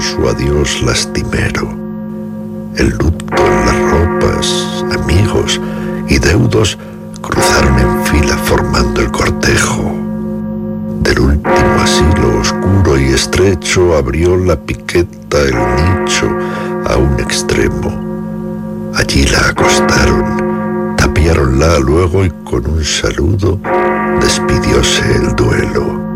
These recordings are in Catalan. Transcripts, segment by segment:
su adiós lastimero. El luto en las ropas, amigos y deudos cruzaron en fila formando el cortejo. Del último asilo oscuro y estrecho abrió la piqueta el nicho a un extremo. Allí la acostaron, tapiáronla luego y con un saludo despidióse el duelo.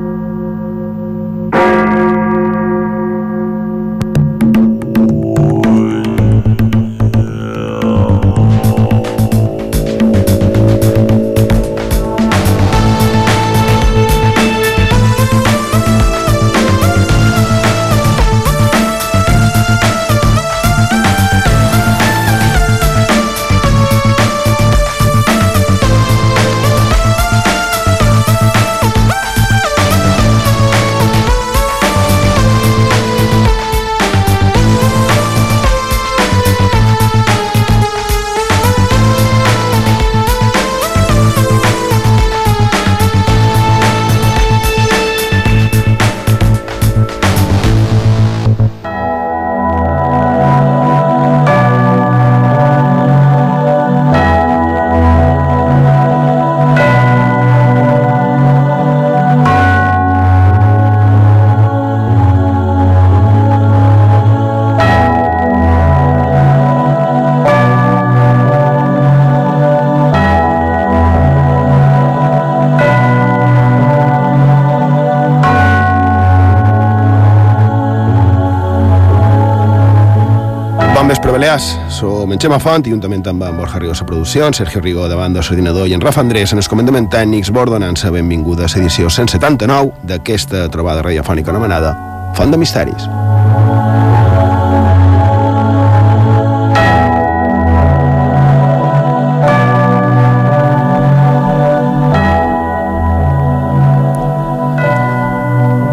Balears. Som en Xema Font, i juntament amb en Borja Rigo a producció, en Sergio Rigo davant del l'ordinador i en Rafa Andrés en els comandaments tècnics, bord donant-se benvinguda a l'edició 179 d'aquesta trobada radiofònica anomenada Font de Misteris.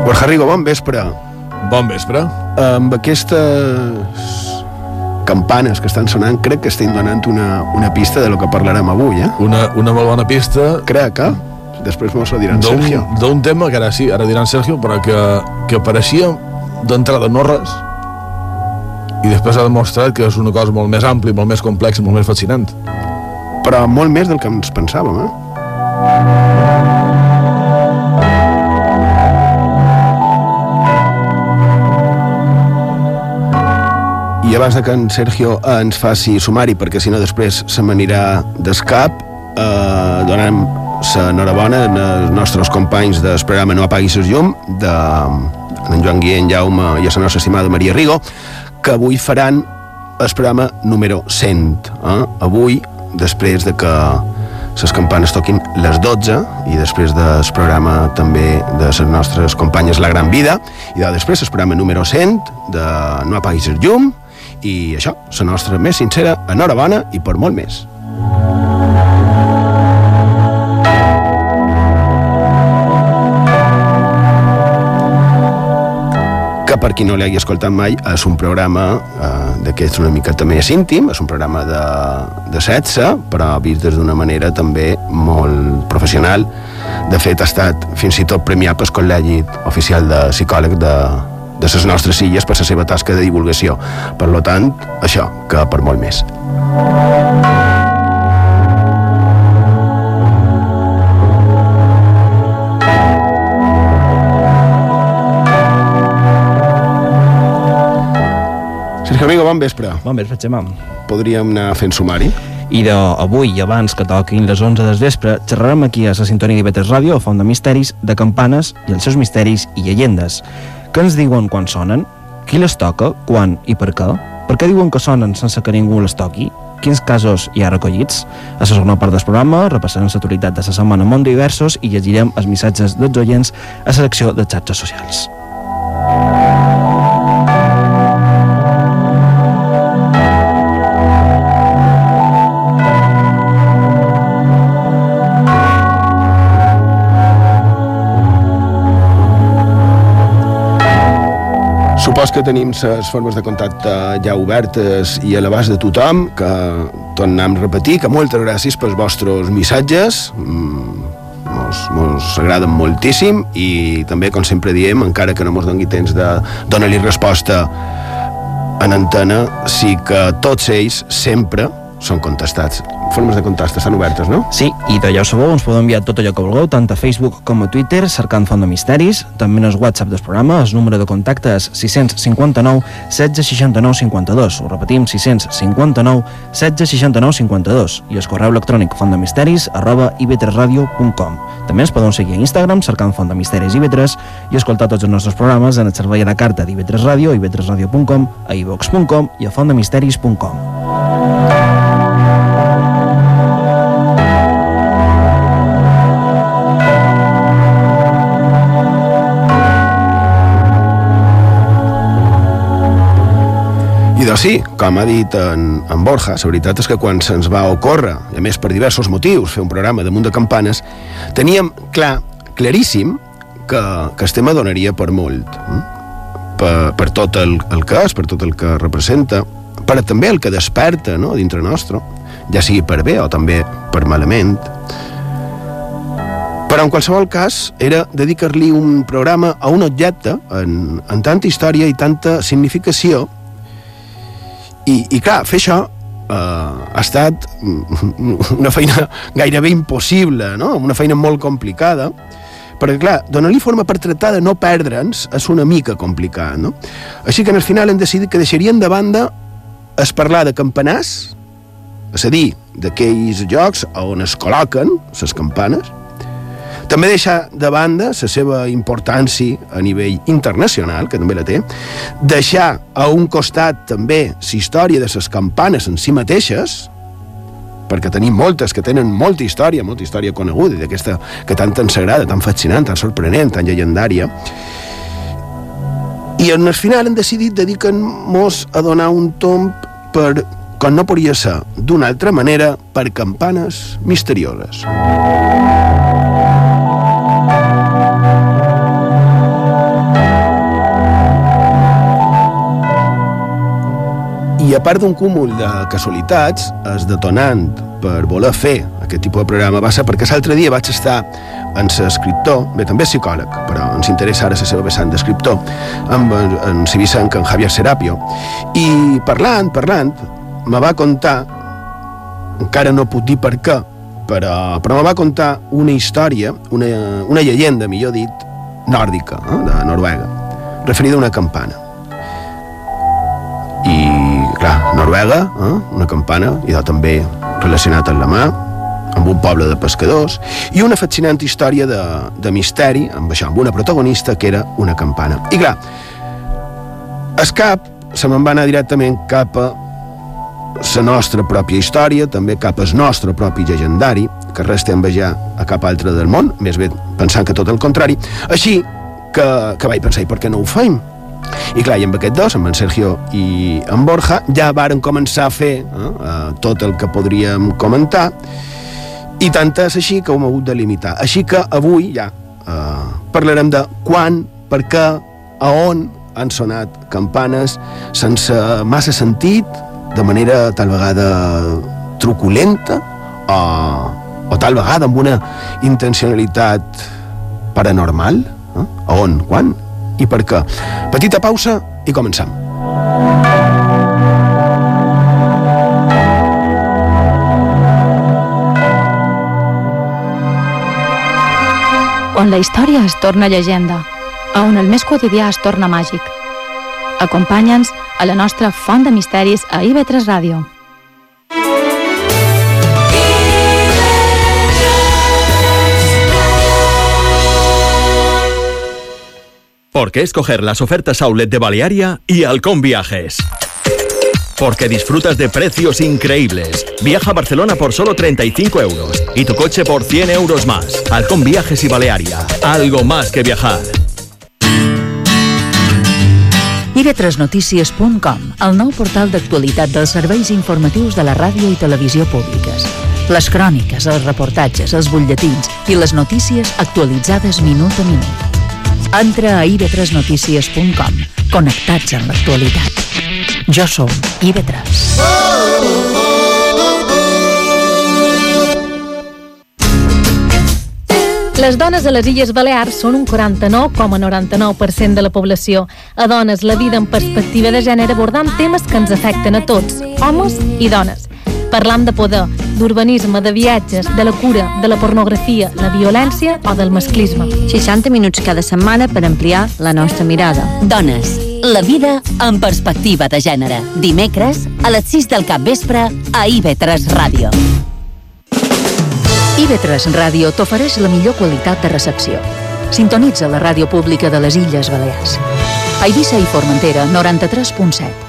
Borja Rigo, bon vespre. Bon vespre. Amb aquestes campanes que estan sonant crec que estem donant una, una pista de lo que parlarem avui, eh? Una, una molt bona pista. Crec, eh? Després mos ho diran Sergio. D'un tema que ara sí, ara diran Sergio, però que, que apareixia d'entrada no res i després ha demostrat que és una cosa molt més àmplia, molt més complexa, molt més fascinant. Però molt més del que ens pensàvem, eh? I abans de que en Sergio ens faci sumari, perquè si no després se m'anirà d'escap, eh, donem l'enhorabona als nostres companys del programa No apaguis el llum, de en Joan Guillem Jaume i a la nostra estimada Maria Rigo, que avui faran el programa número 100. Eh? Avui, després de que les campanes toquin les 12 i després del programa també de les nostres companyes La Gran Vida i de després el programa número 100 de No apaguis el llum i això, la nostra més sincera enhorabona i per molt més. que per qui no l'hagi escoltat mai és un programa eh, d'aquests una miqueta més íntim, és un programa de, de sexe, però vist des d'una manera també molt professional. De fet, ha estat fins i tot premiat pel Col·legi Oficial de Psicòleg de, de les nostres illes per la seva tasca de divulgació. Per lo tant, això, que per molt més. Sergio Amigo, bon vespre. Bon vespre, Xemà. Podríem anar fent sumari? I d'avui, abans que toquin les 11 del vespre, xerrarem aquí a la sintonia de Betes Ràdio, a Font de Misteris, de campanes i els seus misteris i llegendes. Què ens diuen quan sonen? Qui les toca? Quan i per què? Per què diuen que sonen sense que ningú les toqui? Quins casos hi ha recollits? A la segona part del programa repassarem l'actualitat de la setmana en món diversos i llegirem els missatges dels oients a la secció de xarxes socials. Supos que tenim les formes de contacte ja obertes i a l'abast de tothom, que tornem a repetir que moltes gràcies pels vostres missatges, mm, mos, mos agraden moltíssim i també, com sempre diem, encara que no mos doni temps de donar-li resposta en antena, sí que tots ells sempre són contestats. Formes de contacte estan obertes, no? Sí, i de ja ho sabeu, ens podeu enviar tot allò que vulgueu, tant a Facebook com a Twitter, cercant Font de Misteris, també en el WhatsApp del programa, el número de contacte és 659 16 69 52, ho repetim, 659 16 69 52, i el correu electrònic fontdemisteris arroba ib3radio.com. També ens podeu seguir a Instagram cercant Font de Misteris IB3 i escoltar tots els nostres programes en el servei a la carta d'IB3 Radio, ib3radio.com, a ivox.com i a fontdemisteris.com. I doncs sí, com ha dit en, en Borja, la veritat és que quan se'ns va ocórrer, i a més per diversos motius, fer un programa damunt de campanes, teníem clar, claríssim, que, que el tema donaria per molt. Eh? Per, per tot el, el que és, per tot el que representa, per també el que desperta no? dintre nostre, ja sigui per bé o també per malament. Però en qualsevol cas era dedicar-li un programa a un objecte en, en tanta història i tanta significació i, i clar, fer això uh, ha estat una feina gairebé impossible, no? una feina molt complicada, perquè, clar, donar-li forma per tractar de no perdre'ns és una mica complicat, no? Així que, al final, hem decidit que deixarien de banda es parlar de campanars, és a dir, d'aquells llocs on es col·loquen les campanes, també deixar de banda la seva importància a nivell internacional, que també la té, deixar a un costat també la història de les campanes en si mateixes, perquè tenim moltes que tenen molta història, molta història coneguda, i d'aquesta que tant ens agrada, tan fascinant, tan sorprenent, tan llegendària. I en el final hem decidit dedicar-nos a donar un tomb per, com no podria ser d'una altra manera, per campanes misterioses. I a part d'un cúmul de casualitats, el detonant per voler fer aquest tipus de programa va ser perquè l'altre dia vaig estar en l'escriptor, bé, també psicòleg, però ens interessa ara la seva vessant d'escriptor, amb en Civicenc, en Javier Serapio, i parlant, parlant, me va contar, encara no puc dir per què, però, però me va contar una història, una, una llegenda, millor dit, nòrdica, eh, de Noruega, referida a una campana. I, clar, Noruega, eh, una campana, i també relacionat amb la mà, amb un poble de pescadors, i una fascinant història de, de misteri, amb això, amb una protagonista que era una campana. I clar, es cap se me'n va anar directament cap a la nostra pròpia història, també cap al nostre propi llegendari, que res té envejar a cap altre del món, més bé pensant que tot el contrari. Així que, que vaig pensar, i per què no ho feim? I clar, i amb aquests dos, amb en Sergio i en Borja, ja varen començar a fer eh, tot el que podríem comentar, i tant és així que ho hem hagut de limitar. Així que avui ja eh, parlarem de quan, per què, a on han sonat campanes sense massa sentit, de manera tal vegada truculenta o, o tal vegada amb una intencionalitat paranormal. Eh? A on, quan i per què. Petita pausa i comencem. On la història es torna llegenda, a on el més quotidià es torna màgic. Acompanya'ns a la nostra font de misteris a IB3 Ràdio. ¿Por qué escoger las ofertas outlet de Balearia y Halcón Viajes? Porque disfrutas de precios increíbles. Viaja a Barcelona por solo 35 euros y tu coche por 100 euros más. Halcón Viajes y Balearia. Algo más que viajar. ib3notícies.com, el nou portal d'actualitat dels serveis informatius de la ràdio i televisió públiques. Les cròniques, els reportatges, els butlletins i les notícies actualitzades minut a minut. Entra a ib3notícies.com, connectats amb l'actualitat. Jo som IB3. Les dones a les Illes Balears són un 49,99% de la població. A dones, la vida en perspectiva de gènere abordant temes que ens afecten a tots, homes i dones. Parlam de poder, d'urbanisme, de viatges, de la cura, de la pornografia, la violència o del masclisme. 60 minuts cada setmana per ampliar la nostra mirada. Dones, la vida en perspectiva de gènere. Dimecres, a les 6 del cap vespre, a IB3 Ràdio. IB3 Ràdio t'ofereix la millor qualitat de recepció. Sintonitza la ràdio pública de les Illes Balears. A Eivissa i Formentera, 93.7.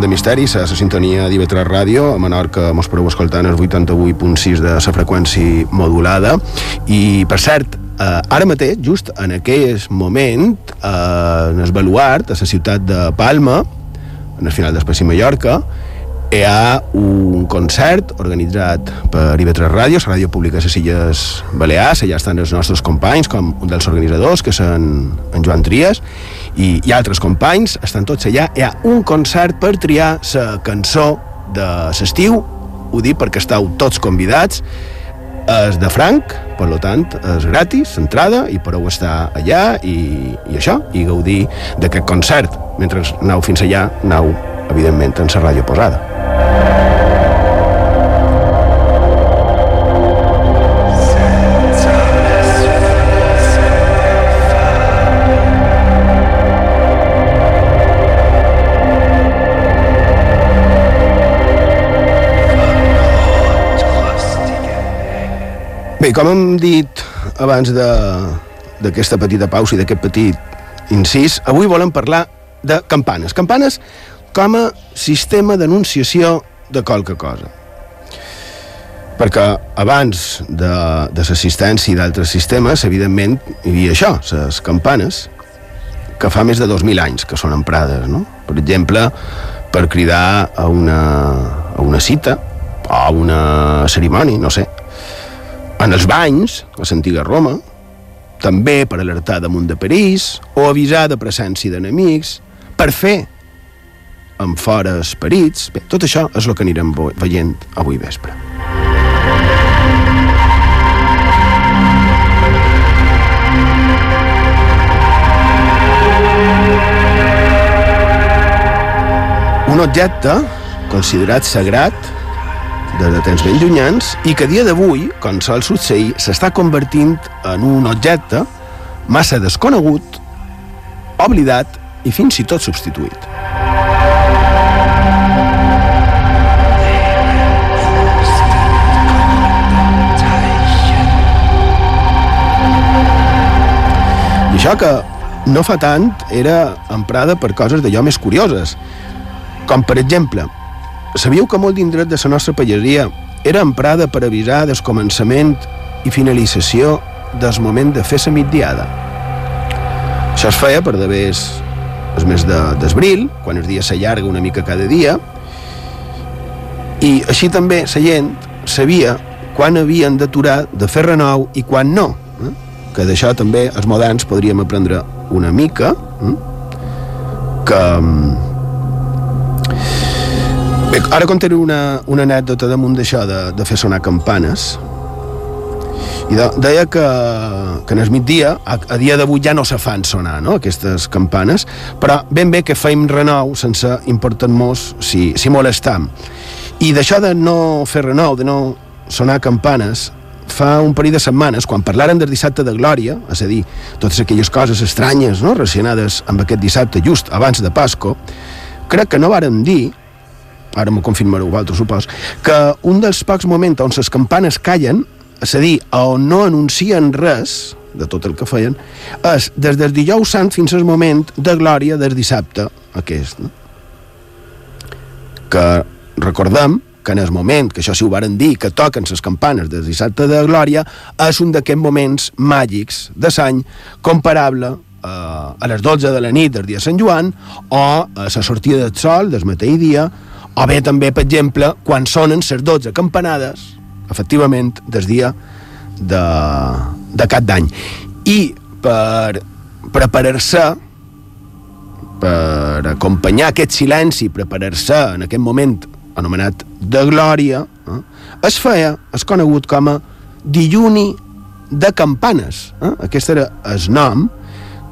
De Misteris, a la sintonia d'IV3 Ràdio, a Menorca mos podeu escoltar en el 88.6 de la freqüència modulada. I, per cert, eh, ara mateix, just en aquell moment, eh, en el baluart, a la ciutat de Palma, en el final d'Especi Mallorca, hi ha un concert organitzat per IB3 Ràdio, la ràdio pública de les Illes Balears, allà estan els nostres companys, com un dels organitzadors, que són en Joan Trias, i, i altres companys, estan tots allà. Hi ha un concert per triar la cançó de l'estiu, ho dic perquè esteu tots convidats, és de franc, per lo tant, és gratis, entrada, i podeu estar allà i, i això, i gaudir d'aquest concert. Mentre aneu fins allà, aneu, evidentment, en la ràdio posada. Bé, com hem dit abans d'aquesta petita pausa i d'aquest petit incís, avui volem parlar de campanes. Campanes com a sistema d'anunciació de qualque cosa. Perquè abans de, de l'assistència i d'altres sistemes, evidentment, hi havia això, les campanes, que fa més de 2.000 anys que són emprades, no? Per exemple, per cridar a una, a una cita o a una cerimònia, no sé, en els banys, a l'antiga Roma, també per alertar damunt de París o avisar de presència d'enemics, per fer amb fora esperits... Bé, tot això és el que anirem veient avui vespre. Un objecte considerat sagrat des de temps ben llunyans i que a dia d'avui, com sol succeir, s'està convertint en un objecte massa desconegut, oblidat i fins i tot substituït. I això que no fa tant era emprada per coses d'allò més curioses, com per exemple Sabíeu que molt d'indret de la nostra pagesia era emprada per avisar del començament i finalització del moment de fer la migdiada? Això es feia per d'haver el mes d'abril, quan el dia s'allarga una mica cada dia, i així també la gent sabia quan havien d'aturar de fer renou i quan no. Eh? Que d'això també els moderns podríem aprendre una mica, eh? que Bé, ara contaré una, una anècdota damunt d'això de, de fer sonar campanes i de, deia que, que en el migdia, a, a dia d'avui ja no se fan sonar no, aquestes campanes, però ben bé que feim renou sense importar-nos si, si molestam. I d'això de no fer renou, de no sonar campanes, fa un parell de setmanes, quan parlaren del dissabte de Glòria, és a dir, totes aquelles coses estranyes no, relacionades amb aquest dissabte just abans de Pasco, crec que no varen dir ara m'ho confirmareu vosaltres, supos, que un dels pocs moments on les campanes callen, és a dir, on no anuncien res de tot el que feien, és des del dijous sant fins al moment de glòria del dissabte aquest. No? que recordem que en el moment, que això sí ho varen dir, que toquen les campanes del dissabte de Glòria, és un d'aquests moments màgics de l'any comparable eh, a les 12 de la nit del dia de Sant Joan o a la sortida del sol del mateix dia o bé també, per exemple, quan sonen les 12 campanades, efectivament, del dia de, de cap d'any. I per preparar-se per acompanyar aquest silenci, preparar-se en aquest moment anomenat de glòria, eh, es feia, es conegut com a dijuni de campanes. Eh? Aquest era el nom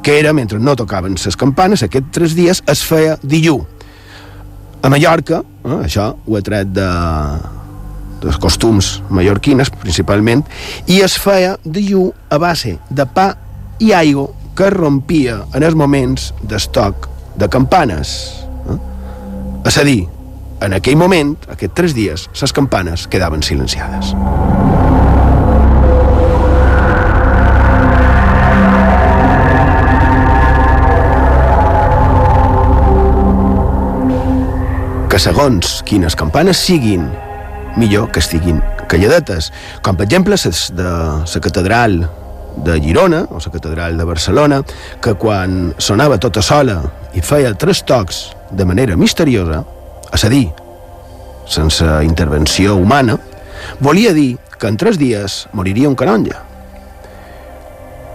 que era, mentre no tocaven les campanes, aquests tres dies es feia dijú. A Mallorca, eh, això ho he tret de, dels costums mallorquines, principalment, i es feia dijú a base de pa i aigua que es rompia en els moments d'estoc de campanes. Eh? És a dir, en aquell moment, aquests tres dies, les campanes quedaven silenciades. Que segons quines campanes siguin, millor que estiguin calladetes, com per exemple les de la catedral de Girona, o la catedral de Barcelona, que quan sonava tota sola i feia tres tocs de manera misteriosa, és a dir, sense intervenció humana, volia dir que en tres dies moriria un canonge.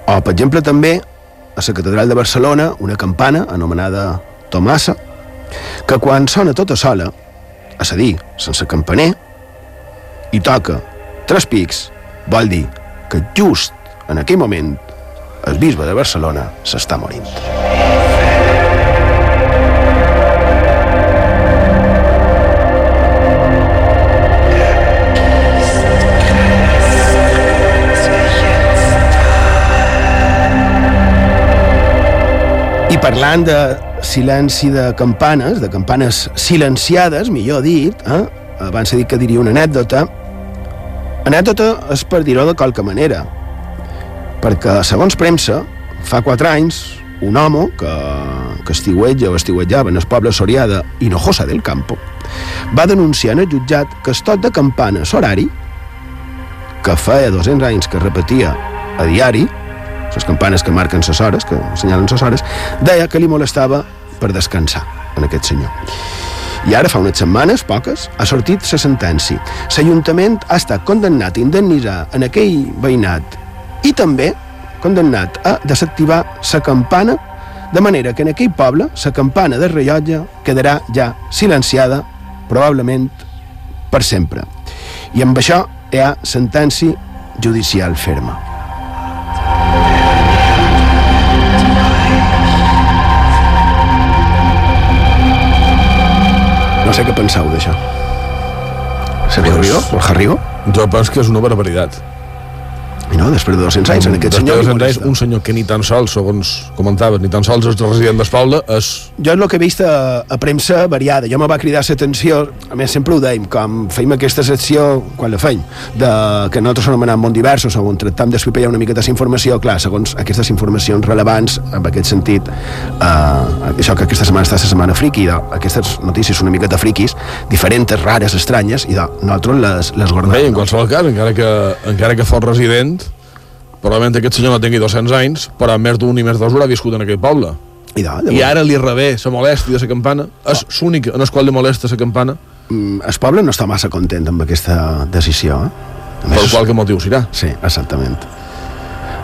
O, per exemple, també a la catedral de Barcelona, una campana anomenada Tomassa, que quan sona tota sola, és a dir, sense campaner, i toca tres pics, vol dir que just en aquell moment el bisbe de Barcelona s'està morint. I parlant de silenci de campanes, de campanes silenciades, millor dit, eh? abans he dit que diria una anècdota, anècdota és per dir-ho de qualque manera, perquè, segons premsa, fa quatre anys, un home que, que estiuetja o estiuetjava en el poble Soria de Hinojosa del Campo va denunciar en el jutjat que el tot de campana horari, que feia 200 anys que repetia a diari, les campanes que marquen les hores, que assenyalen les hores, deia que li molestava per descansar en aquest senyor. I ara, fa unes setmanes, poques, ha sortit la sentència. L'Ajuntament ha estat condemnat a indemnitzar en aquell veïnat i també condemnat a desactivar la campana de manera que en aquell poble la campana de rellotge quedarà ja silenciada probablement per sempre. I amb això hi ha sentència judicial ferma. No sé què penseu d'això. Sergio Rigo? Borja Rigo? Jo penso que és una barbaritat. I no, després de 200 anys, en aquest senyor... Després de 200 anys, un senyor que ni tan sols, segons comentaves, ni tan sols és resident del poble, és... Jo és el que he vist a, a premsa variada. Jo me va cridar l'atenció, a més sempre ho dèiem, com feim aquesta secció, quan la feim, de, que nosaltres anomenem món diversos, on tractam d'explicar una miqueta informació, clar, segons aquestes informacions rellevants, en aquest sentit, eh, això que aquesta setmana està la setmana friki, de, aquestes notícies una miqueta friquis, diferents, rares, estranyes, i de, nosaltres les, les guardem. Bé, en qualsevol cas, encara que, encara que fos resident, probablement aquest senyor no tingui 200 anys, però més d'un i més dos haurà viscut en aquell poble. I, da, I ara li rebé la molèstia de la campana. És l'únic en el qual li molesta la campana. Mm, el poble no està massa content amb aquesta decisió. Eh? A més, per qual que motiu serà. Sí, exactament.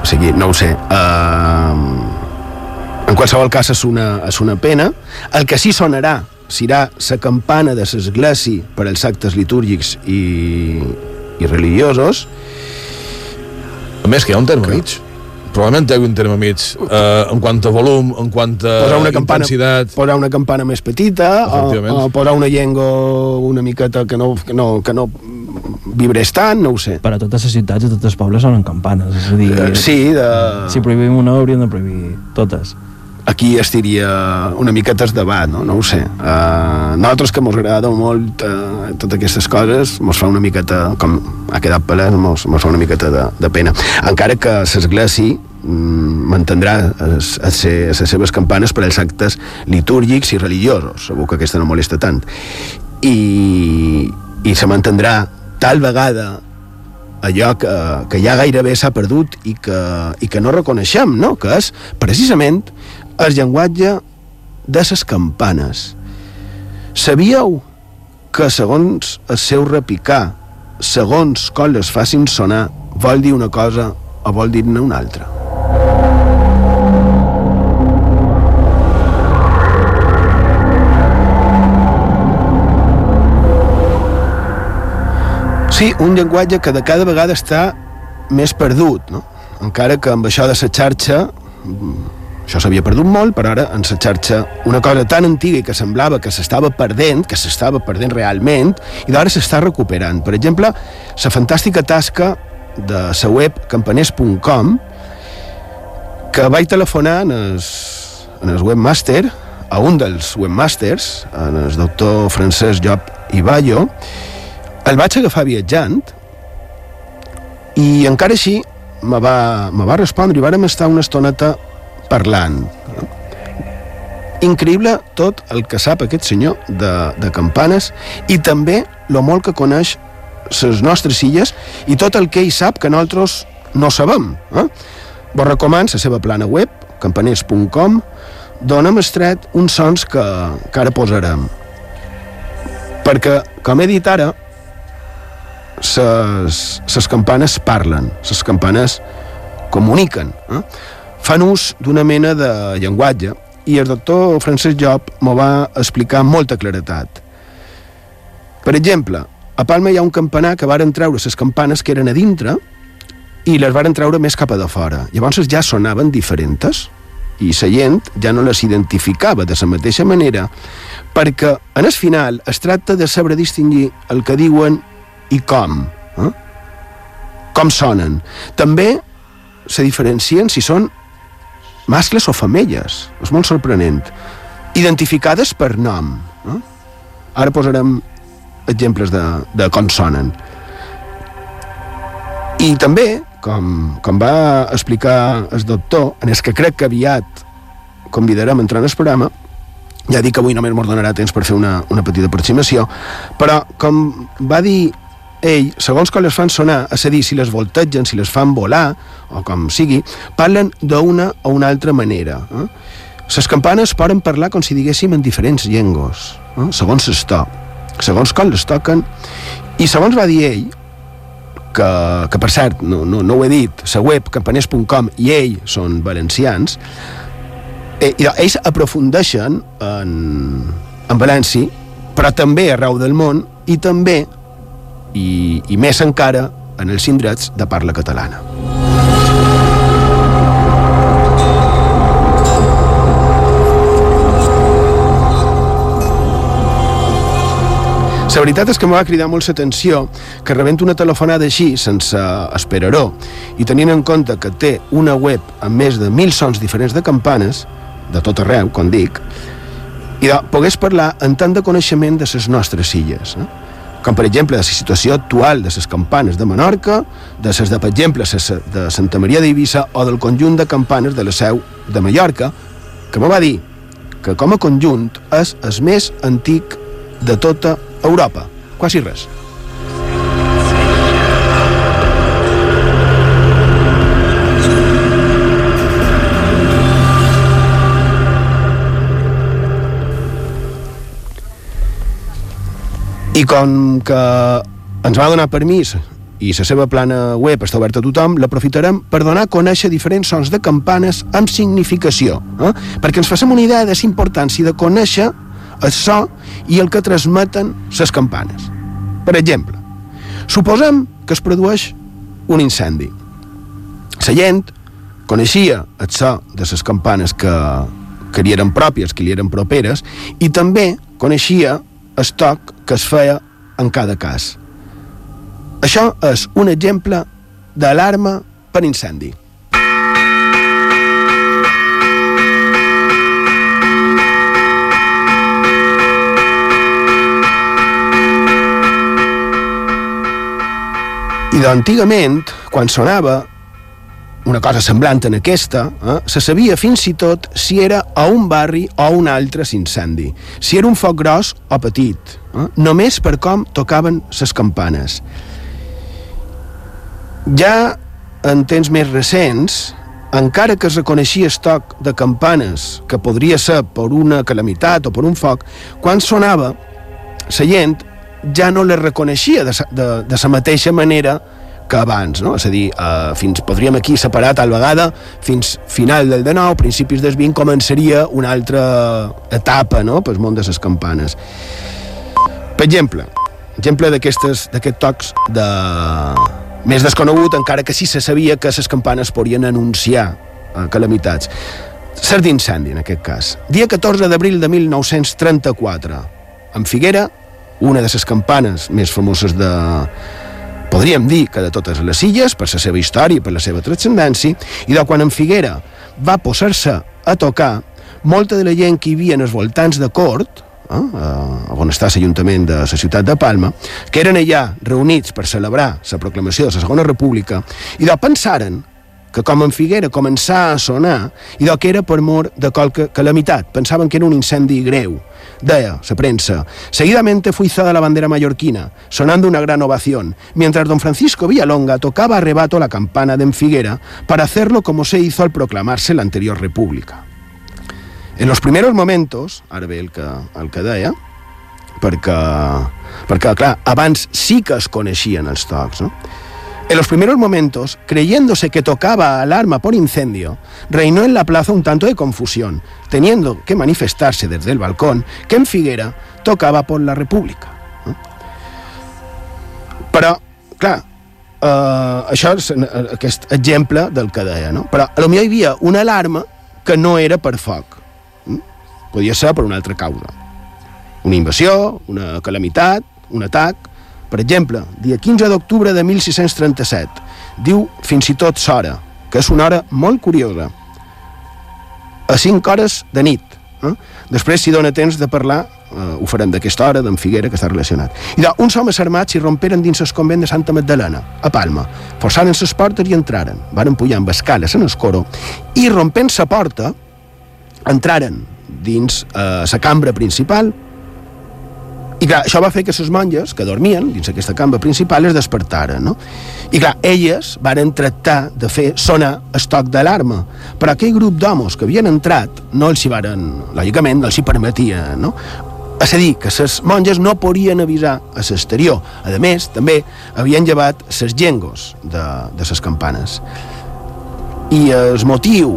O sigui, no ho sé. Uh, en qualsevol cas és una, és una pena. El que sí sonarà serà la campana de l'església per als actes litúrgics i, i religiosos més que hi ha un terme que... mig. Probablement hi ha un terme mig. Eh, en quant a volum, en quant a posar una campana, intensitat. posar una campana més petita o, o posar una llengua una miqueta que no, que no, que no vibrés tant, no ho sé. Per a totes les ciutats i tots els pobles sonen campanes, és a dir... Uh, sí, de... Si prohibim una, hauríem de prohibir totes aquí estiria una miqueta es debat, no? no ho sé. Uh, nosaltres que ens agrada molt uh, totes aquestes coses, ens fa una miqueta, com ha quedat palès, ens, ens fa una miqueta de, de pena. Encara que l'església mm, mantindrà les, seves campanes per als actes litúrgics i religiosos, segur que aquesta no molesta tant. i, i se mantindrà tal vegada allò que, que ja gairebé s'ha perdut i que, i que no reconeixem, no? que és precisament el llenguatge de les campanes. Sabíeu que segons el seu repicar, segons com les facin sonar, vol dir una cosa o vol dir-ne una altra? Sí, un llenguatge que de cada vegada està més perdut, no? Encara que amb això de la xarxa això s'havia perdut molt, però ara en la xarxa una cosa tan antiga i que semblava que s'estava perdent, que s'estava perdent realment, i d'ara s'està recuperant. Per exemple, la fantàstica tasca de la web campaners.com que vaig telefonar en el, en el webmaster, a un dels webmasters, en el doctor Francesc Job Iballo, el vaig agafar viatjant i encara així me va, me va respondre i vàrem estar una estoneta parlant. Increïble tot el que sap aquest senyor de, de campanes i també lo molt que coneix les nostres illes i tot el que ell sap que nosaltres no sabem. Eh? Vos recomano la seva plana web, campaners.com, dona'm estret uns sons que, que ara posarem. Perquè, com he dit ara, les campanes parlen, les campanes comuniquen, eh? Fan ús d'una mena de llenguatge i el doctor Francesc Job m'ho va explicar amb molta claretat. Per exemple, a Palma hi ha un campanar que varen treure les campanes que eren a dintre i les varen treure més cap a de fora. Llavors ja sonaven diferents i la gent ja no les identificava de la mateixa manera perquè en el final es tracta de saber distingir el que diuen i com. Eh? Com sonen. També se diferencien si són mascles o femelles. És molt sorprenent. Identificades per nom. Eh? Ara posarem exemples de, de com sonen. I també, com, com va explicar el doctor, en el que crec que aviat convidarem a entrar en el programa, ja dic que avui només ens donarà temps per fer una, una petita aproximació, però com va dir ell, segons com les fan sonar, és a dir, si les voltegen, si les fan volar, o com sigui, parlen d'una o una altra manera. Eh? Les campanes poden parlar com si diguéssim en diferents llengües, eh? segons es to, segons com les toquen, i segons va dir ell, que, que per cert, no, no, no ho he dit, la web campaners.com i ell són valencians, eh, i ells aprofundeixen en, en València, però també arreu del món i també i, i més encara en els indrets de parla catalana. La veritat és que em va cridar molt l'atenció que rebent una telefonada així, sense esperaró, i tenint en compte que té una web amb més de mil sons diferents de campanes, de tot arreu, com dic, i de, pogués parlar en tant de coneixement de les nostres illes. Eh? Com per exemple la situació actual de les campanes de Menorca, de les de, per exemple, ses de Santa Maria d'Eivissa o del conjunt de campanes de la seu de Mallorca, que me va dir que com a conjunt és el més antic de tota Europa, quasi res. I com que ens va donar permís i la seva plana web està oberta a tothom, l'aprofitarem per donar a conèixer diferents sons de campanes amb significació, eh? perquè ens facem una idea de la importància de conèixer el so i el que transmeten les campanes. Per exemple, suposem que es produeix un incendi. La gent coneixia el so de les campanes que, que li eren pròpies, que li eren properes, i també coneixia el toc que es feia en cada cas. Això és un exemple d'alarma per incendi. I d'antigament, quan sonava, una cosa semblant en aquesta, eh, se sabia fins i tot si era a un barri o a un altre s'incendi, si era un foc gros o petit, eh, només per com tocaven les campanes. Ja en temps més recents, encara que es reconeixia estoc de campanes que podria ser per una calamitat o per un foc, quan sonava, la gent ja no les reconeixia de, de, de la mateixa manera que abans, no? És a dir, eh, fins, podríem aquí separar tal vegada fins final del 19, principis del 20, començaria una altra etapa, no?, pel món de les campanes. Per exemple, exemple d'aquests tocs de... més desconegut, encara que sí se sabia que les campanes podien anunciar eh, calamitats. Cert d'incendi, en aquest cas. Dia 14 d'abril de 1934, en Figuera, una de les campanes més famoses de, podríem dir que de totes les illes, per la seva història i per la seva transcendència, i de quan en Figuera va posar-se a tocar, molta de la gent que hi havia en els voltants de Cort, eh, on està l'Ajuntament de la ciutat de Palma, que eren allà reunits per celebrar la proclamació de la Segona República, i de pensaren que com en Figuera començava a sonar i que era per mort de qualque calamitat. Pensaven que era un incendi greu. Deia la prensa, seguidamente fue izada la bandera mallorquina, sonando una gran ovación, mientras don Francisco Villalonga tocaba a la campana de Figuera para hacerlo como se hizo al proclamarse la anterior república. En los primeros momentos, ara ve el que, el que deia, perquè, perquè, clar, abans sí que es coneixien els tocs, no? En los primeros momentos, creyéndose que tocaba alarma por incendio, reinó en la plaza un tanto de confusión, teniendo que manifestarse desde el balcón que en Figuera tocaba por la República. Però, clar, eh, això és aquest exemple del que deia, no? Però millor hi havia una alarma que no era per foc. Podia ser per una altra causa. Una invasió, una calamitat, un atac, per exemple, dia 15 d'octubre de 1637, diu fins i tot s'hora, que és una hora molt curiosa, a 5 hores de nit. Eh? Després, si dona temps de parlar, eh, ho farem d'aquesta hora, d'en Figuera, que està relacionat. I doncs, uns homes armats s'hi romperen dins el convent de Santa Magdalena, a Palma. Forçaren les portes i entraren. Van pujar amb escales en el coro i, rompent la porta, entraren dins eh, la cambra principal, i clar, això va fer que les monges que dormien dins aquesta cambra principal es despertaren, no? I clar, elles varen tractar de fer sonar el toc d'alarma, però aquell grup d'homes que havien entrat no els hi varen, lògicament, no els hi permetia, no? És a dir, que les monges no podien avisar a l'exterior. A més, també havien llevat les llengos de, de les campanes. I el motiu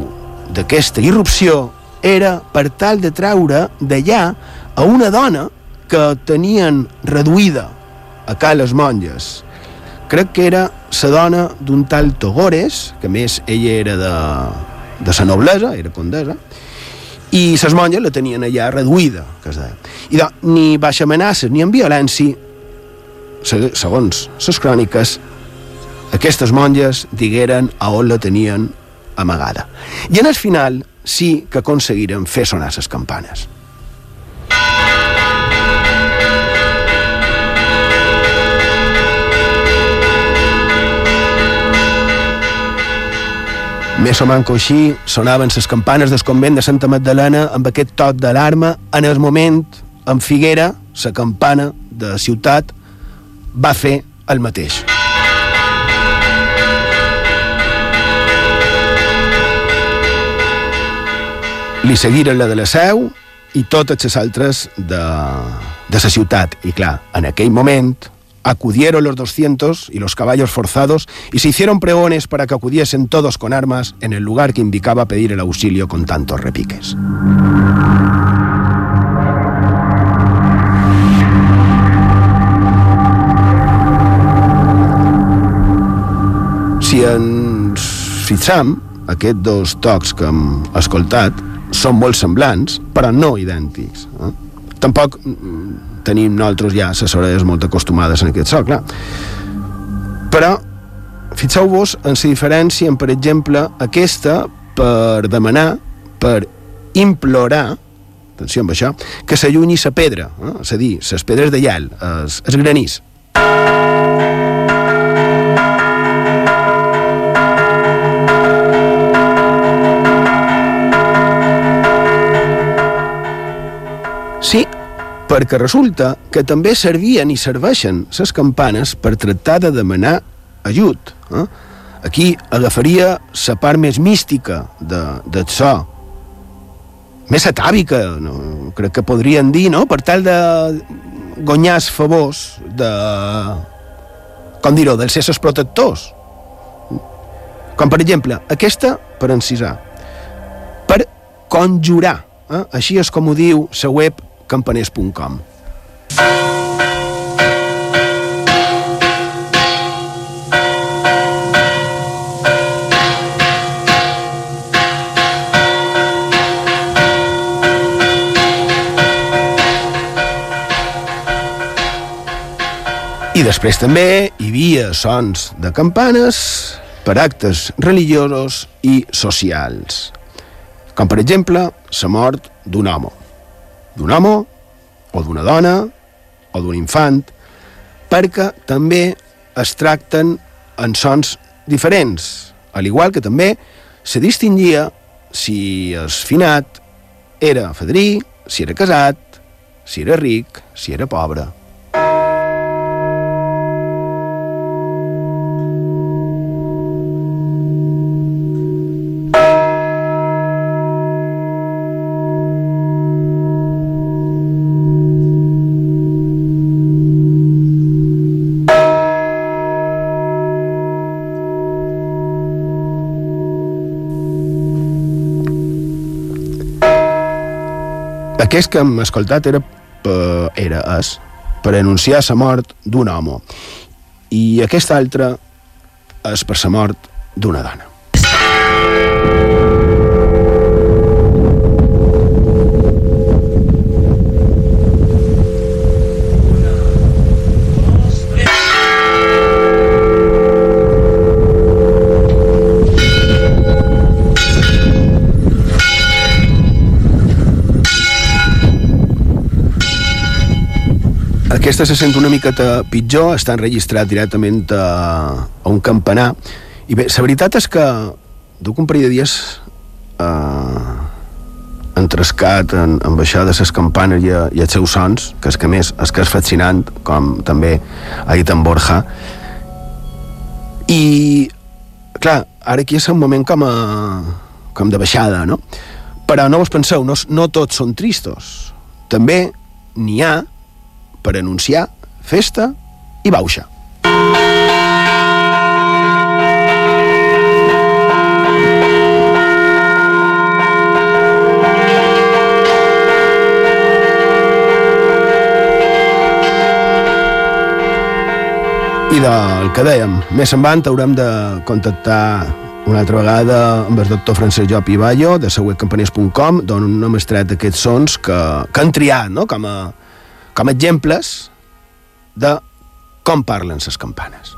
d'aquesta irrupció era per tal de treure d'allà a una dona que tenien reduïda a ca les monges. Crec que era la dona d'un tal Togores, que més ella era de, de sa noblesa, era condesa, i les monges la tenien allà reduïda, que es deia. I doncs, ni baixa amenaces ni en violència, segons les cròniques, aquestes monges digueren a on la tenien amagada. I en el final sí que aconseguiren fer sonar les campanes. Més o manco així sonaven les campanes del convent de Santa Magdalena amb aquest toc d'alarma. En el moment, en Figuera, la campana de ciutat va fer el mateix. Li seguiren la de la Seu i totes les altres de, de la ciutat. I clar, en aquell moment acudieron los 200 y los caballos forzados y se hicieron pregones para que acudiesen todos con armas en el lugar que indicaba pedir el auxilio con tantos repiques. Si ens fixam, aquests dos tocs que hem escoltat són molt semblants, però no idèntics. Eh? Tampoc tenim nosaltres ja les orelles molt acostumades en aquest so, clar. Però fixeu-vos en la diferència, per exemple, aquesta per demanar, per implorar, atenció amb això, que s'allunyi la pedra, eh? és a dir, les pedres de llal, els granís. Perquè resulta que també servien i serveixen les campanes per tractar de demanar ajut. Eh? Aquí agafaria la part més mística de, del so, més atàvica, no? crec que podrien dir, no? per tal de guanyar els favors de... com dir-ho, dels éssers protectors. Com, per exemple, aquesta per encisar. Per conjurar. Eh? Així és com ho diu la web campaners.com. I després també hi havia sons de campanes per actes religiosos i socials, com per exemple la mort d'un home, d'un home o d'una dona o d'un infant, perquè també es tracten en sons diferents, al igual que també se distingia si el finat era fadrí, si era casat, si era ric, si era pobre. Aquest que hem escoltat era, eh, era és, per anunciar la mort d'un home i aquest altre és per la mort d'una dona. Aquesta se sent una miqueta pitjor, està enregistrat directament a, a un campanar. I bé, la veritat és que duc un parell de dies eh, entrescat en, en baixar de les campanes i, a, i els seus sons, que és que més és que és fascinant, com també ha dit en Borja. I, clar, ara aquí és un moment com, a, com de baixada, no? Però no vos penseu, no, no tots són tristos. També n'hi ha per anunciar festa i bauxa. I del que dèiem, més endavant haurem de contactar una altra vegada amb el doctor Francesc Job Iballo de següentcampaners.com d'on hem extret aquests sons que, que han triat no? com a, com a exemples de com parlen les campanes.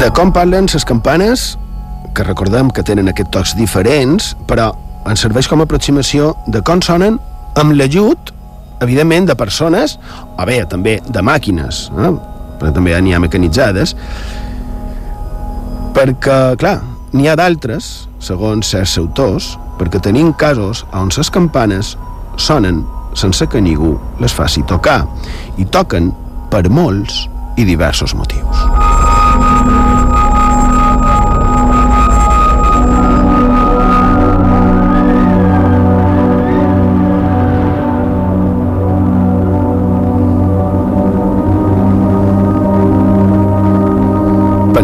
De com parlen les campanes, que recordem que tenen aquests tocs diferents, però ens serveix com a aproximació de com sonen amb l'ajut evidentment, de persones, o bé, també de màquines, eh? però també n'hi ha mecanitzades, perquè, clar, n'hi ha d'altres, segons certs autors, perquè tenim casos on les campanes sonen sense que ningú les faci tocar, i toquen per molts i diversos motius.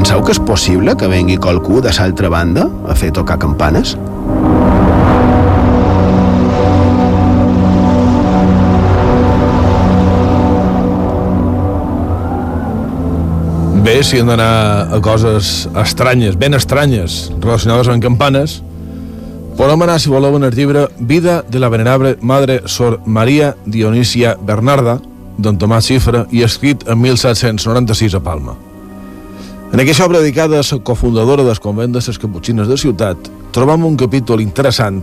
Penseu que és possible que vengui qualcú de l'altra banda a fer tocar campanes? Bé, si hem d'anar a coses estranyes, ben estranyes, relacionades amb campanes, podem anar, si voleu, en el llibre Vida de la venerable Madre Sor Maria Dionisia Bernarda, d'en Tomàs Xifra, i escrit en 1796 a Palma. En aquesta obra dedicada a la cofundadora del convent de les Caputxines de Ciutat, trobam un capítol interessant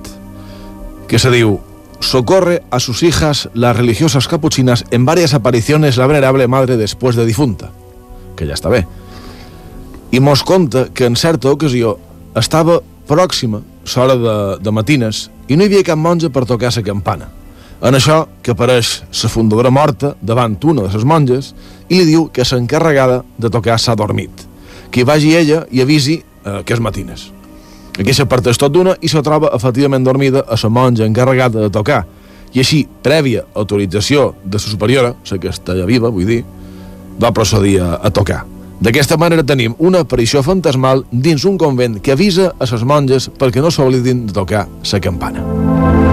que se diu socorre a sus hijas, las religiosas capuchinas, en varias apariciones la venerable madre después de difunta, que ja està bé. I mos conta que en certa ocasió estava pròxima l'hora de, de matines i no hi havia cap monja per tocar la campana. En això que apareix la fundadora morta davant una de les monges i li diu que s'encarregada de tocar s'ha dormit. Que vagi ella i avisi eh, que és matines. Aquí s'aparteix tot d'una i se troba efectivament dormida a la monja encarregada de tocar. I així, prèvia autorització de la superiora, la que està ja viva, vull dir, va procedir a, a tocar. D'aquesta manera tenim una aparició fantasmal dins un convent que avisa a les monges perquè no s'oblidin de tocar la campana.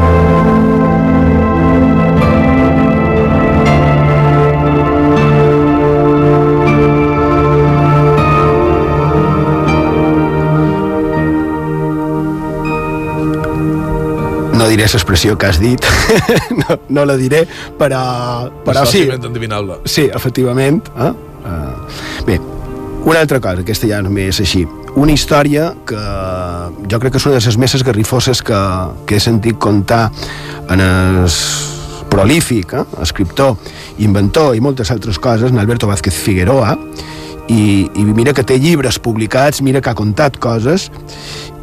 Diré l'expressió que has dit, no, no la diré, però, però sí. endivinable. Sí, efectivament. Eh? Uh, bé, una altra cosa, aquesta ja només és així. Una història que jo crec que és una de les més esgarrifoses que, que he sentit contar en el prolífic, eh? escriptor, inventor i moltes altres coses, en Alberto Vázquez Figueroa, i, i mira que té llibres publicats, mira que ha contat coses,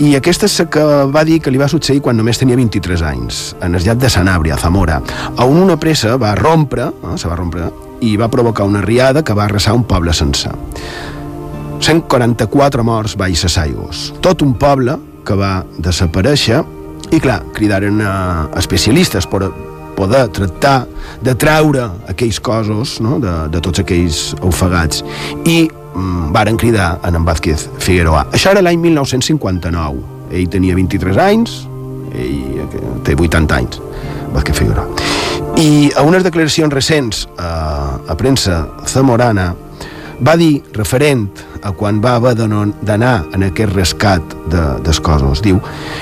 i aquesta és la que va dir que li va succeir quan només tenia 23 anys, en el llat de Sanabria, a Zamora, on una pressa va rompre, eh, se va rompre, i va provocar una riada que va arrasar un poble sencer. 144 morts baix a aigües. Tot un poble que va desaparèixer i, clar, cridaren a especialistes per poder tractar de treure aquells cossos no? de, de tots aquells ofegats i varen cridar en en Vázquez Figueroa. Això era l'any 1959. Ell tenia 23 anys, ell té 80 anys, Vázquez Figueroa. I a unes declaracions recents a, a premsa zamorana va dir, referent a quan va haver d'anar en aquest rescat de, dels cossos, diu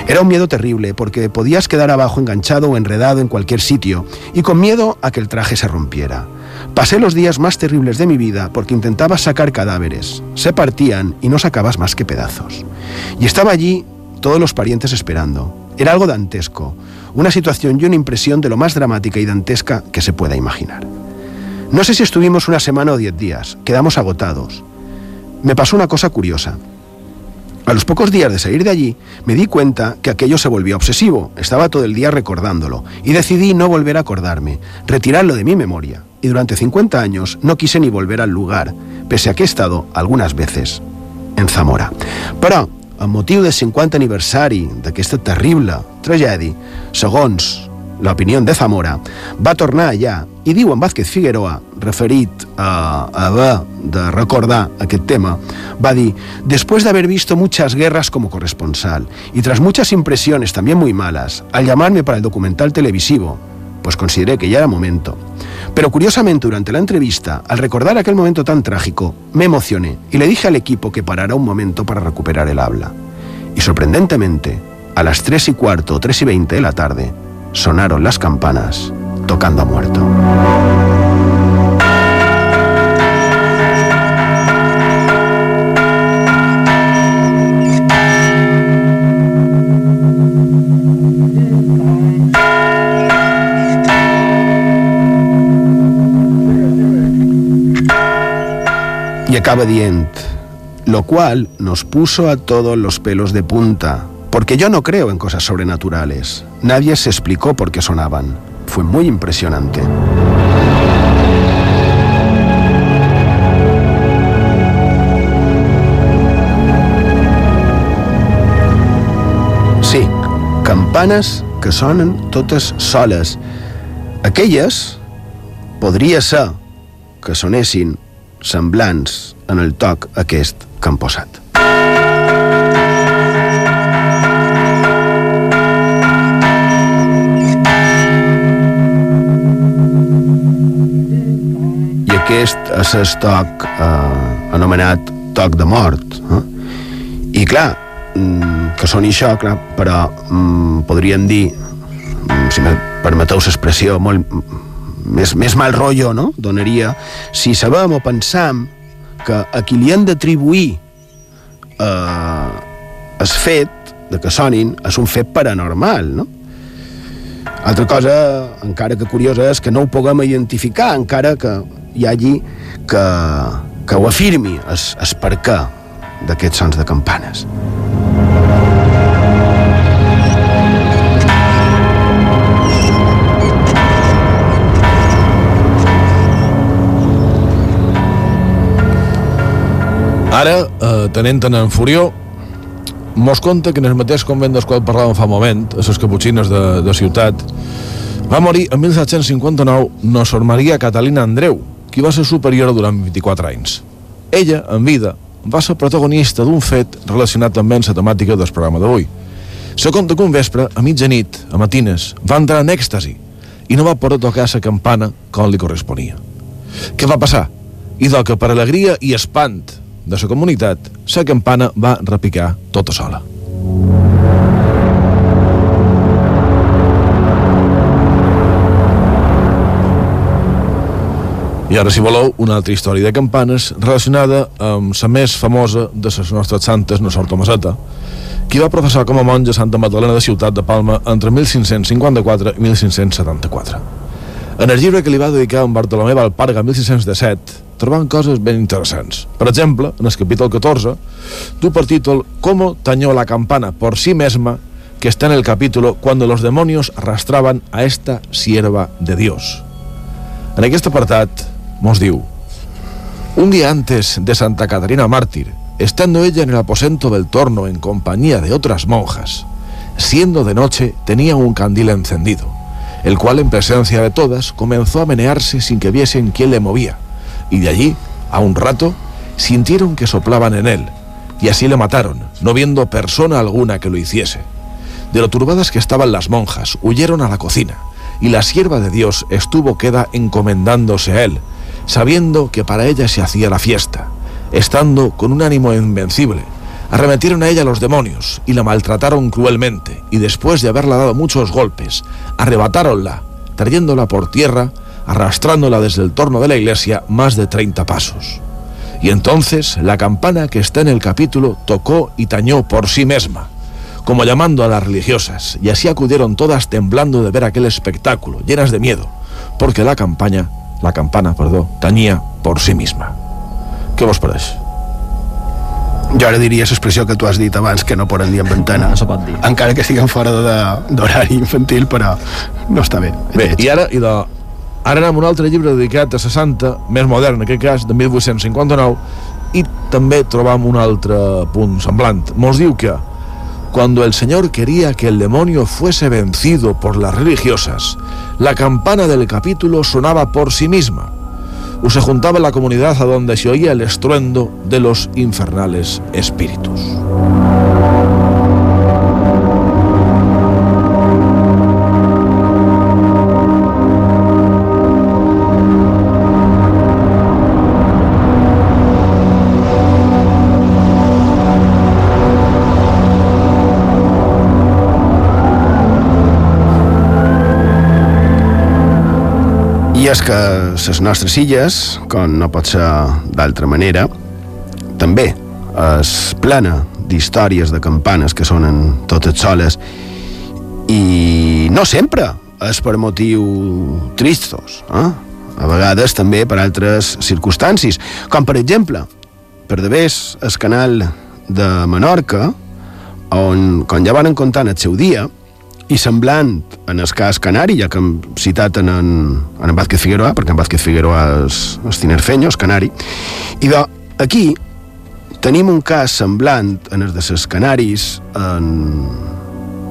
Era un miedo terrible porque podías quedar abajo enganchado o enredado en cualquier sitio y con miedo a que el traje se rompiera. Pasé los días más terribles de mi vida porque intentaba sacar cadáveres. Se partían y no sacabas más que pedazos. Y estaba allí todos los parientes esperando. Era algo dantesco, una situación y una impresión de lo más dramática y dantesca que se pueda imaginar. No sé si estuvimos una semana o diez días, quedamos agotados. Me pasó una cosa curiosa. A los pocos días de salir de allí, me di cuenta que aquello se volvió obsesivo, estaba todo el día recordándolo, y decidí no volver a acordarme, retirarlo de mi memoria, y durante 50 años no quise ni volver al lugar, pese a que he estado algunas veces en Zamora. Però, amb motiu del 50 aniversari d'aquesta terrible tragèdia, segons l'opinió de Zamora, va tornar allà i diu en Vázquez Figueroa, referit a, a haver de recordar aquest tema, va dir, después de haber visto muchas guerras como corresponsal y tras muchas impresiones también muy malas, al llamarme para el documental televisivo, pues consideré que ya era momento. Pero curiosamente durante la entrevista, al recordar aquel momento tan trágico, me emocioné y le dije al equipo que parara un momento para recuperar el habla. Y sorprendentemente, a las 3 y cuarto o 3 y 20 de la tarde, sonaron las campanas tocando a muerto. Acaba dient, lo cual nos puso a todos los pelos de punta, porque yo no creo en cosas sobrenaturales. Nadie se explicó por qué sonaban. Fue muy impresionante. Sí, campanes que sonen totes soles. Aquelles podria ser que sonessin semblants en el toc aquest que han posat. aquest és el toc eh, anomenat toc de mort. Eh? I clar, mm, que soni això, clar, però mm, podríem dir, mm, si me permeteu l'expressió, molt més, més mal rotllo, no?, donaria, si sabem o pensam que a qui li han d'atribuir eh, el fet de que sonin és un fet paranormal, no? Altra cosa, encara que curiosa, és que no ho puguem identificar, encara que hi hagi que, que ho afirmi, és, és per què d'aquests sons de campanes. Eh, tenent en Furió, mos conta que en el mateix convent del qual parlàvem fa moment, a les caputxines de, de ciutat, va morir en 1759 no Sor Maria Catalina Andreu, qui va ser superior durant 24 anys. Ella, en vida, va ser protagonista d'un fet relacionat també amb la temàtica del programa d'avui. Se conta que un vespre, a mitjanit, a matines, va entrar en èxtasi i no va poder tocar la campana com li corresponia. Què va passar? I do que per alegria i espant de la comunitat, la campana va repicar tota sola. I ara, si voleu, una altra història de campanes relacionada amb la més famosa de les nostres santes, no Sor Tomaseta, qui va professar com a monja Santa Magdalena de Ciutat de Palma entre 1554 i 1574. En el llibre que li va dedicar en Bartolomé Valparga 1617, trobant coses ben interessants. Per exemple, en el capítol 14, du per títol «Cómo tañó la campana por sí misma» que está en el capítulo «Cuando los demonios arrastraban a esta sierva de Dios». En aquest apartat mos diu Un día antes de Santa Catarina Mártir, estando ella en el aposento del torno en compañía de otras monjas, siendo de noche tenía un candil encendido, el cual en presencia de todas comenzó a menearse sin que viesen quién le movía, y de allí, a un rato, sintieron que soplaban en él, y así le mataron, no viendo persona alguna que lo hiciese. De lo turbadas que estaban las monjas, huyeron a la cocina, y la sierva de Dios estuvo queda encomendándose a él, sabiendo que para ella se hacía la fiesta, estando con un ánimo invencible. Arremetieron a ella los demonios y la maltrataron cruelmente, y después de haberla dado muchos golpes, arrebatáronla, trayéndola por tierra, arrastrándola desde el torno de la iglesia más de 30 pasos. Y entonces la campana que está en el capítulo tocó y tañó por sí misma, como llamando a las religiosas, y así acudieron todas temblando de ver aquel espectáculo, llenas de miedo, porque la campaña, la campana, perdó, tañía por sí misma. Què vos pareix? Jo ara diria l'expressió que tu has dit abans, que no poden dir en ventana. No pot dir. Encara que estiguem fora de- d'horari infantil, però no està bé. Bé, i ara, i de, ara anem a un altre llibre dedicat a la Santa, més modern en aquest cas, de 1859, i també trobam un altre punt semblant. Mos diu que cuando el Señor quería que el demonio fuese vencido por las religiosas, la campana del capítulo sonaba por sí misma, o se juntaba la comunidad a donde se oía el estruendo de los infernales espíritus. És que les nostres illes, com no pot ser d'altra manera, també és plena d'històries de campanes que sonen totes soles i no sempre és per motiu tristos, eh? a vegades també per altres circumstàncies, com per exemple, per de vés el canal de Menorca, on, com ja van contar en el seu dia, i semblant en el cas canari, ja que hem citat en en, en, en Vázquez Figueroa, perquè en Vázquez Figueroa és, és tinerfeño, és canari, i de, aquí tenim un cas semblant en els de ses Canaris, en...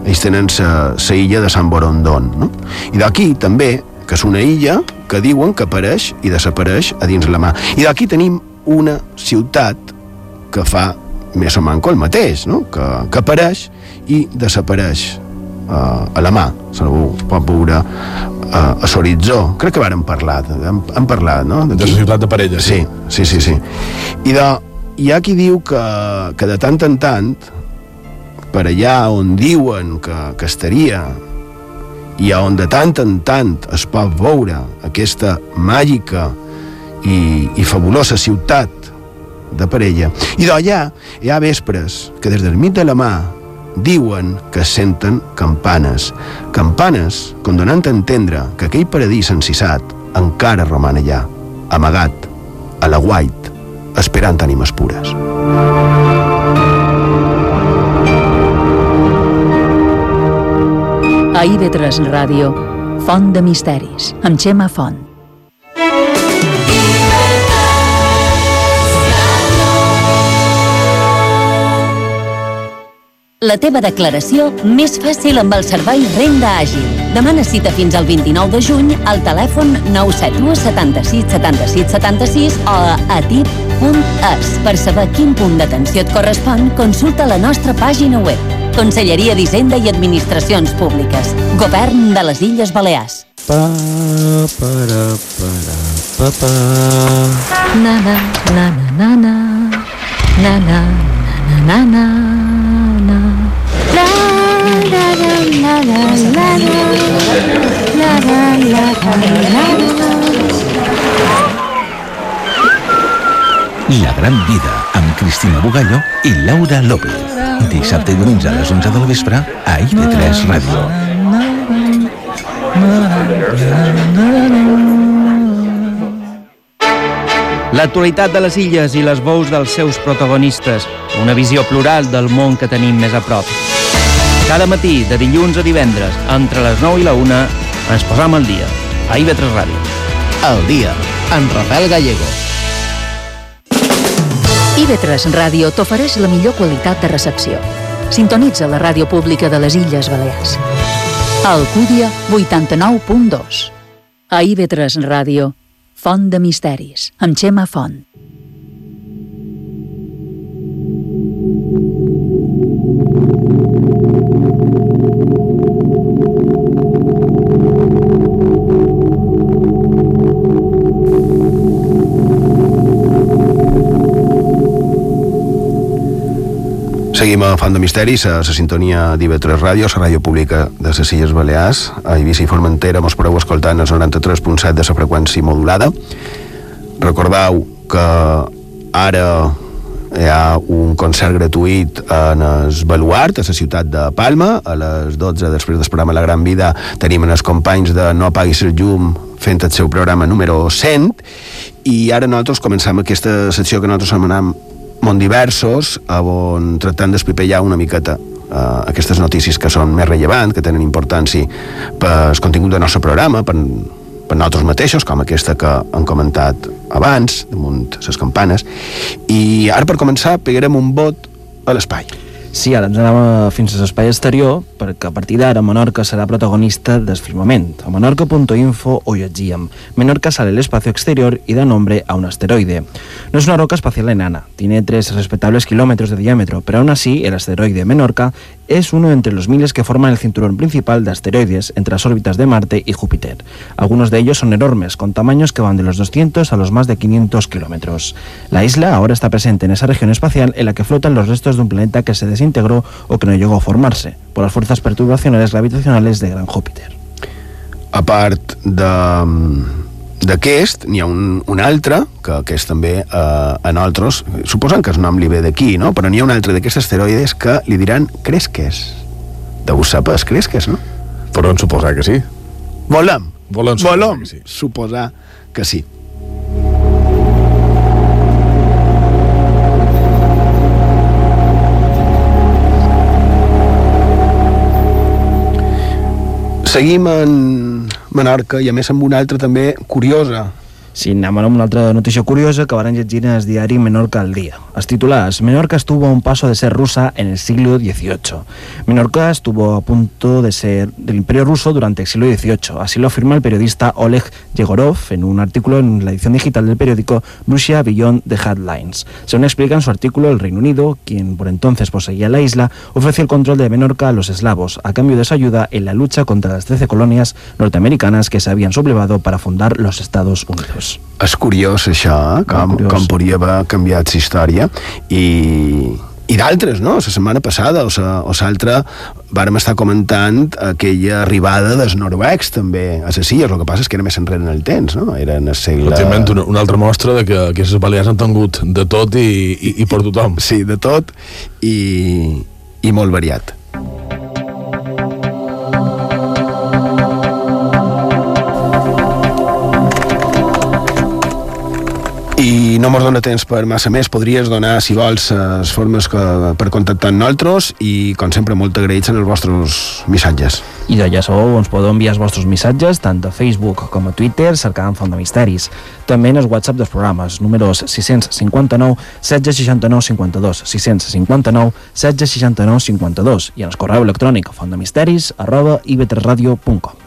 ells tenen la illa de Sant Borondón, no? I d'aquí també, que és una illa que diuen que apareix i desapareix a dins la mà. I d'aquí tenim una ciutat que fa més o manco el mateix, no? que, que apareix i desapareix uh, a la mà, se pot veure uh, a l'horitzó. Crec que vàrem parlar, hem, hem parlat, no? De la ciutat de Parella, sí. Sí, sí, sí. sí. I de, hi ha qui diu que, que de tant en tant, per allà on diuen que, que estaria i on de tant en tant es pot veure aquesta màgica i, i fabulosa ciutat de parella. I d'allà hi ha vespres que des del mig de la mà diuen que senten campanes. Campanes condonant a entendre que aquell paradís encissat encara roman allà, amagat, a la guait, esperant ànimes pures. A IB3 Ràdio, Font de Misteris, amb Xema Font. La teva declaració més fàcil amb el servei Renda Àgil. Demana cita fins al 29 de juny al telèfon 971 76 76 76 o a atip.es. Per saber quin punt d'atenció et correspon, consulta la nostra pàgina web. Conselleria d'Hisenda i Administracions Públiques. Govern de les Illes Balears. Pa, para, para, pa, pa. Na na na na na na na na na na na na La la gran vida amb Cristina Bugallo i Laura López. Dissabte i diumenge a les 11 de la vespre a IP3 Ràdio. L'actualitat de les illes i les bous dels seus protagonistes. Una visió plural del món que tenim més a prop. Cada matí, de dilluns a divendres, entre les 9 i la 1, ens posam al dia. A IB3 Ràdio. El dia, en Rafael Gallego. IB3 Ràdio t'ofereix la millor qualitat de recepció. Sintonitza la ràdio pública de les Illes Balears. Alcúdia 89.2. A IB3 Ràdio, Font de Misteris, amb Xema Font. Seguim a Fan de Misteris, a la sintonia d'IV3 Ràdio, la ràdio pública de les Illes Balears. A Eivissa i Formentera mos podeu escoltant el 93.7 de la freqüència modulada. Recordeu que ara hi ha un concert gratuït en el Baluart, a la ciutat de Palma. A les 12, després del programa La Gran Vida, tenim els companys de No apaguis el llum fent el seu programa número 100 i ara nosaltres començam aquesta secció que nosaltres anomenem món diversos, on tractant d'espipellar una miqueta uh, aquestes notícies que són més rellevants, que tenen importància per el contingut del nostre programa, per, per nosaltres mateixos, com aquesta que han comentat abans, damunt les campanes, i ara per començar pegarem un vot a l'espai. Sí, ara ens anem fins a l'espai exterior, perquè a partir d'ara Menorca serà protagonista del firmament. A menorca.info ho llegíem. Menorca sale al espacio exterior y da nombre a un asteroide. No es una roca espacial enana, tiene tres respetables kilómetros de diámetro, pero aún así el asteroide Menorca es uno entre los miles que forman el cinturón principal de asteroides entre las órbitas de Marte y Júpiter. Algunos de ellos son enormes, con tamaños que van de los 200 a los más de 500 kilómetros. La isla ahora está presente en esa región espacial en la que flotan los restos de un planeta que se desintegró o que no llegó a formarse por las fuerzas perturbacionales gravitacionales de gran Júpiter. A part de d'aquest n'hi ha un, un altre que, que és també eh, en altres suposen que el nom li ve d'aquí no? però n'hi ha un altre d'aquests asteroides que li diran cresques deu saber cresques, no? Però en suposar que sí. Volem. Volem suposar Volem que sí. suposar que sí. Seguim en Menorca i a més amb una altra també curiosa. Sí, anem amb una altra noticia curiosa que llegir en el diari Menorca al día. Las tituladas, Menorca estuvo a un paso de ser rusa en el siglo XVIII. Menorca estuvo a punto de ser del imperio ruso durante el siglo XVIII. Así lo afirma el periodista Oleg Yegorov en un artículo en la edición digital del periódico Russia Beyond the Headlines. Según explica en su artículo, el Reino Unido, quien por entonces poseía la isla, ofreció el control de Menorca a los eslavos, a cambio de su ayuda en la lucha contra las 13 colonias norteamericanas que se habían sublevado para fundar los Estados Unidos. És curiós això, eh? com, curiós. com podria haver canviat la història i, i d'altres, no? La setmana passada o l'altra vàrem estar comentant aquella arribada dels noruecs també a les illes, el que passa és que era més enrere en el temps, no? Era en el segle... Efectivament, una, una altra mostra de que aquestes Balears han tingut de tot i, i, i per tothom. Sí, de tot i, i molt variat. No mos dona temps per massa més, podries donar, si vols, les formes que, per contactar amb nosaltres i, com sempre, molt agraïts en els vostres missatges. I ja sabeu, ens podeu enviar els vostres missatges tant a Facebook com a Twitter cercant Font de Misteris. També en el WhatsApp dels programes, números 659 1669 52, 659 1669 52 i en el correu electrònic fontdemisteris arroba ib3radio.com.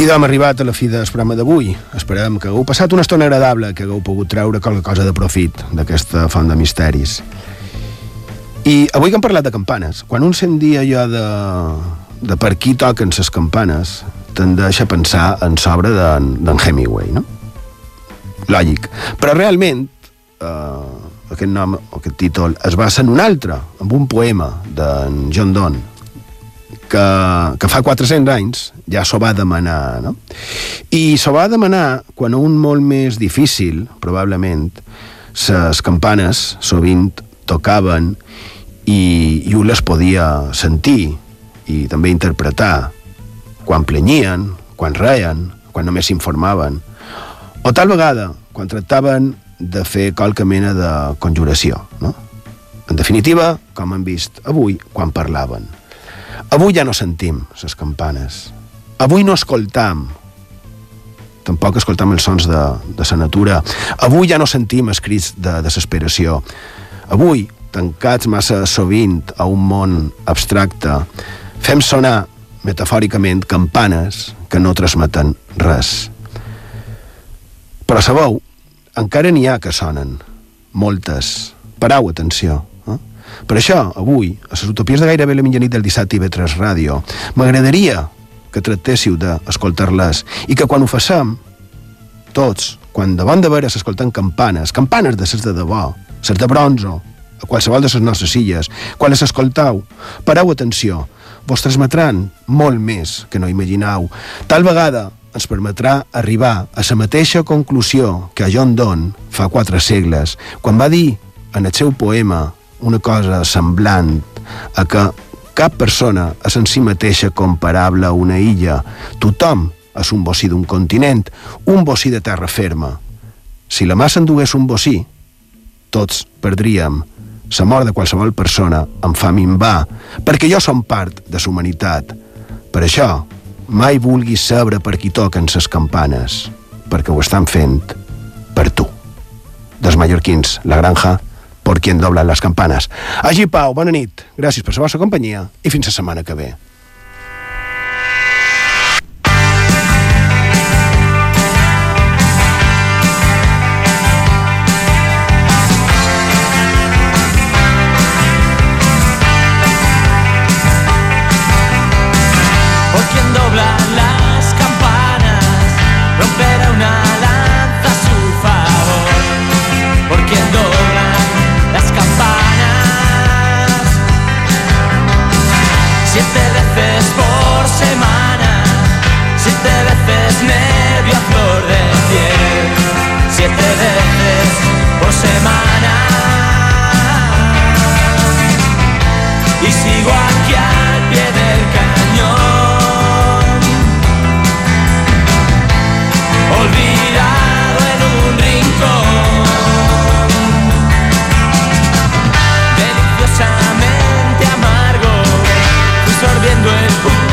I doncs arribat a la fi del programa d'avui. Esperem que hagueu passat una estona agradable, que hagueu pogut treure qualque cosa de profit d'aquesta font de misteris. I avui que hem parlat de campanes, quan un sent dir allò de, de per qui toquen les campanes, tendeix a pensar en sobre d'en Hemingway, no? Lògic. Però realment, eh, aquest nom, aquest títol, es basa en un altre, en un poema d'en John Donne, que, que fa 400 anys ja s'ho va demanar, no? I s'ho va demanar quan un molt més difícil, probablement, les campanes sovint tocaven i, i un les podia sentir i també interpretar quan plenyien, quan reien, quan només s'informaven, o tal vegada quan tractaven de fer qualque mena de conjuració, no? En definitiva, com hem vist avui, quan parlaven. Avui ja no sentim les campanes. Avui no escoltam. Tampoc escoltam els sons de, de la natura. Avui ja no sentim els crits de desesperació. Avui, tancats massa sovint a un món abstracte, fem sonar, metafòricament, campanes que no transmeten res. Però sabeu, encara n'hi ha que sonen. Moltes. Parau atenció. Per això, avui, a les utopies de gairebé la mitjanit del dissabte i 3 Ràdio, m'agradaria que tractéssiu d'escoltar-les i que quan ho fassem, tots, quan de bon de veres s'escolten campanes, campanes de ses de debò, ses de bronzo, a qualsevol de les nostres illes, quan les escoltau, pareu atenció, vos transmetran molt més que no imaginau. Tal vegada ens permetrà arribar a la mateixa conclusió que John Donne fa quatre segles, quan va dir en el seu poema una cosa semblant a que cap persona és en si mateixa comparable a una illa. Tothom és un bocí d'un continent, un bocí de terra ferma. Si la massa endugués un bocí, tots perdríem. La mort de qualsevol persona em fa minvar, perquè jo som part de la humanitat. Per això, mai vulguis saber per qui toquen ses campanes, perquè ho estan fent per tu. Dels mallorquins, la granja, por quien doblan las campanas. Allí, Pau, bona nit. Gràcies per la vostra companyia i fins la setmana que ve. Penguin. Ooh.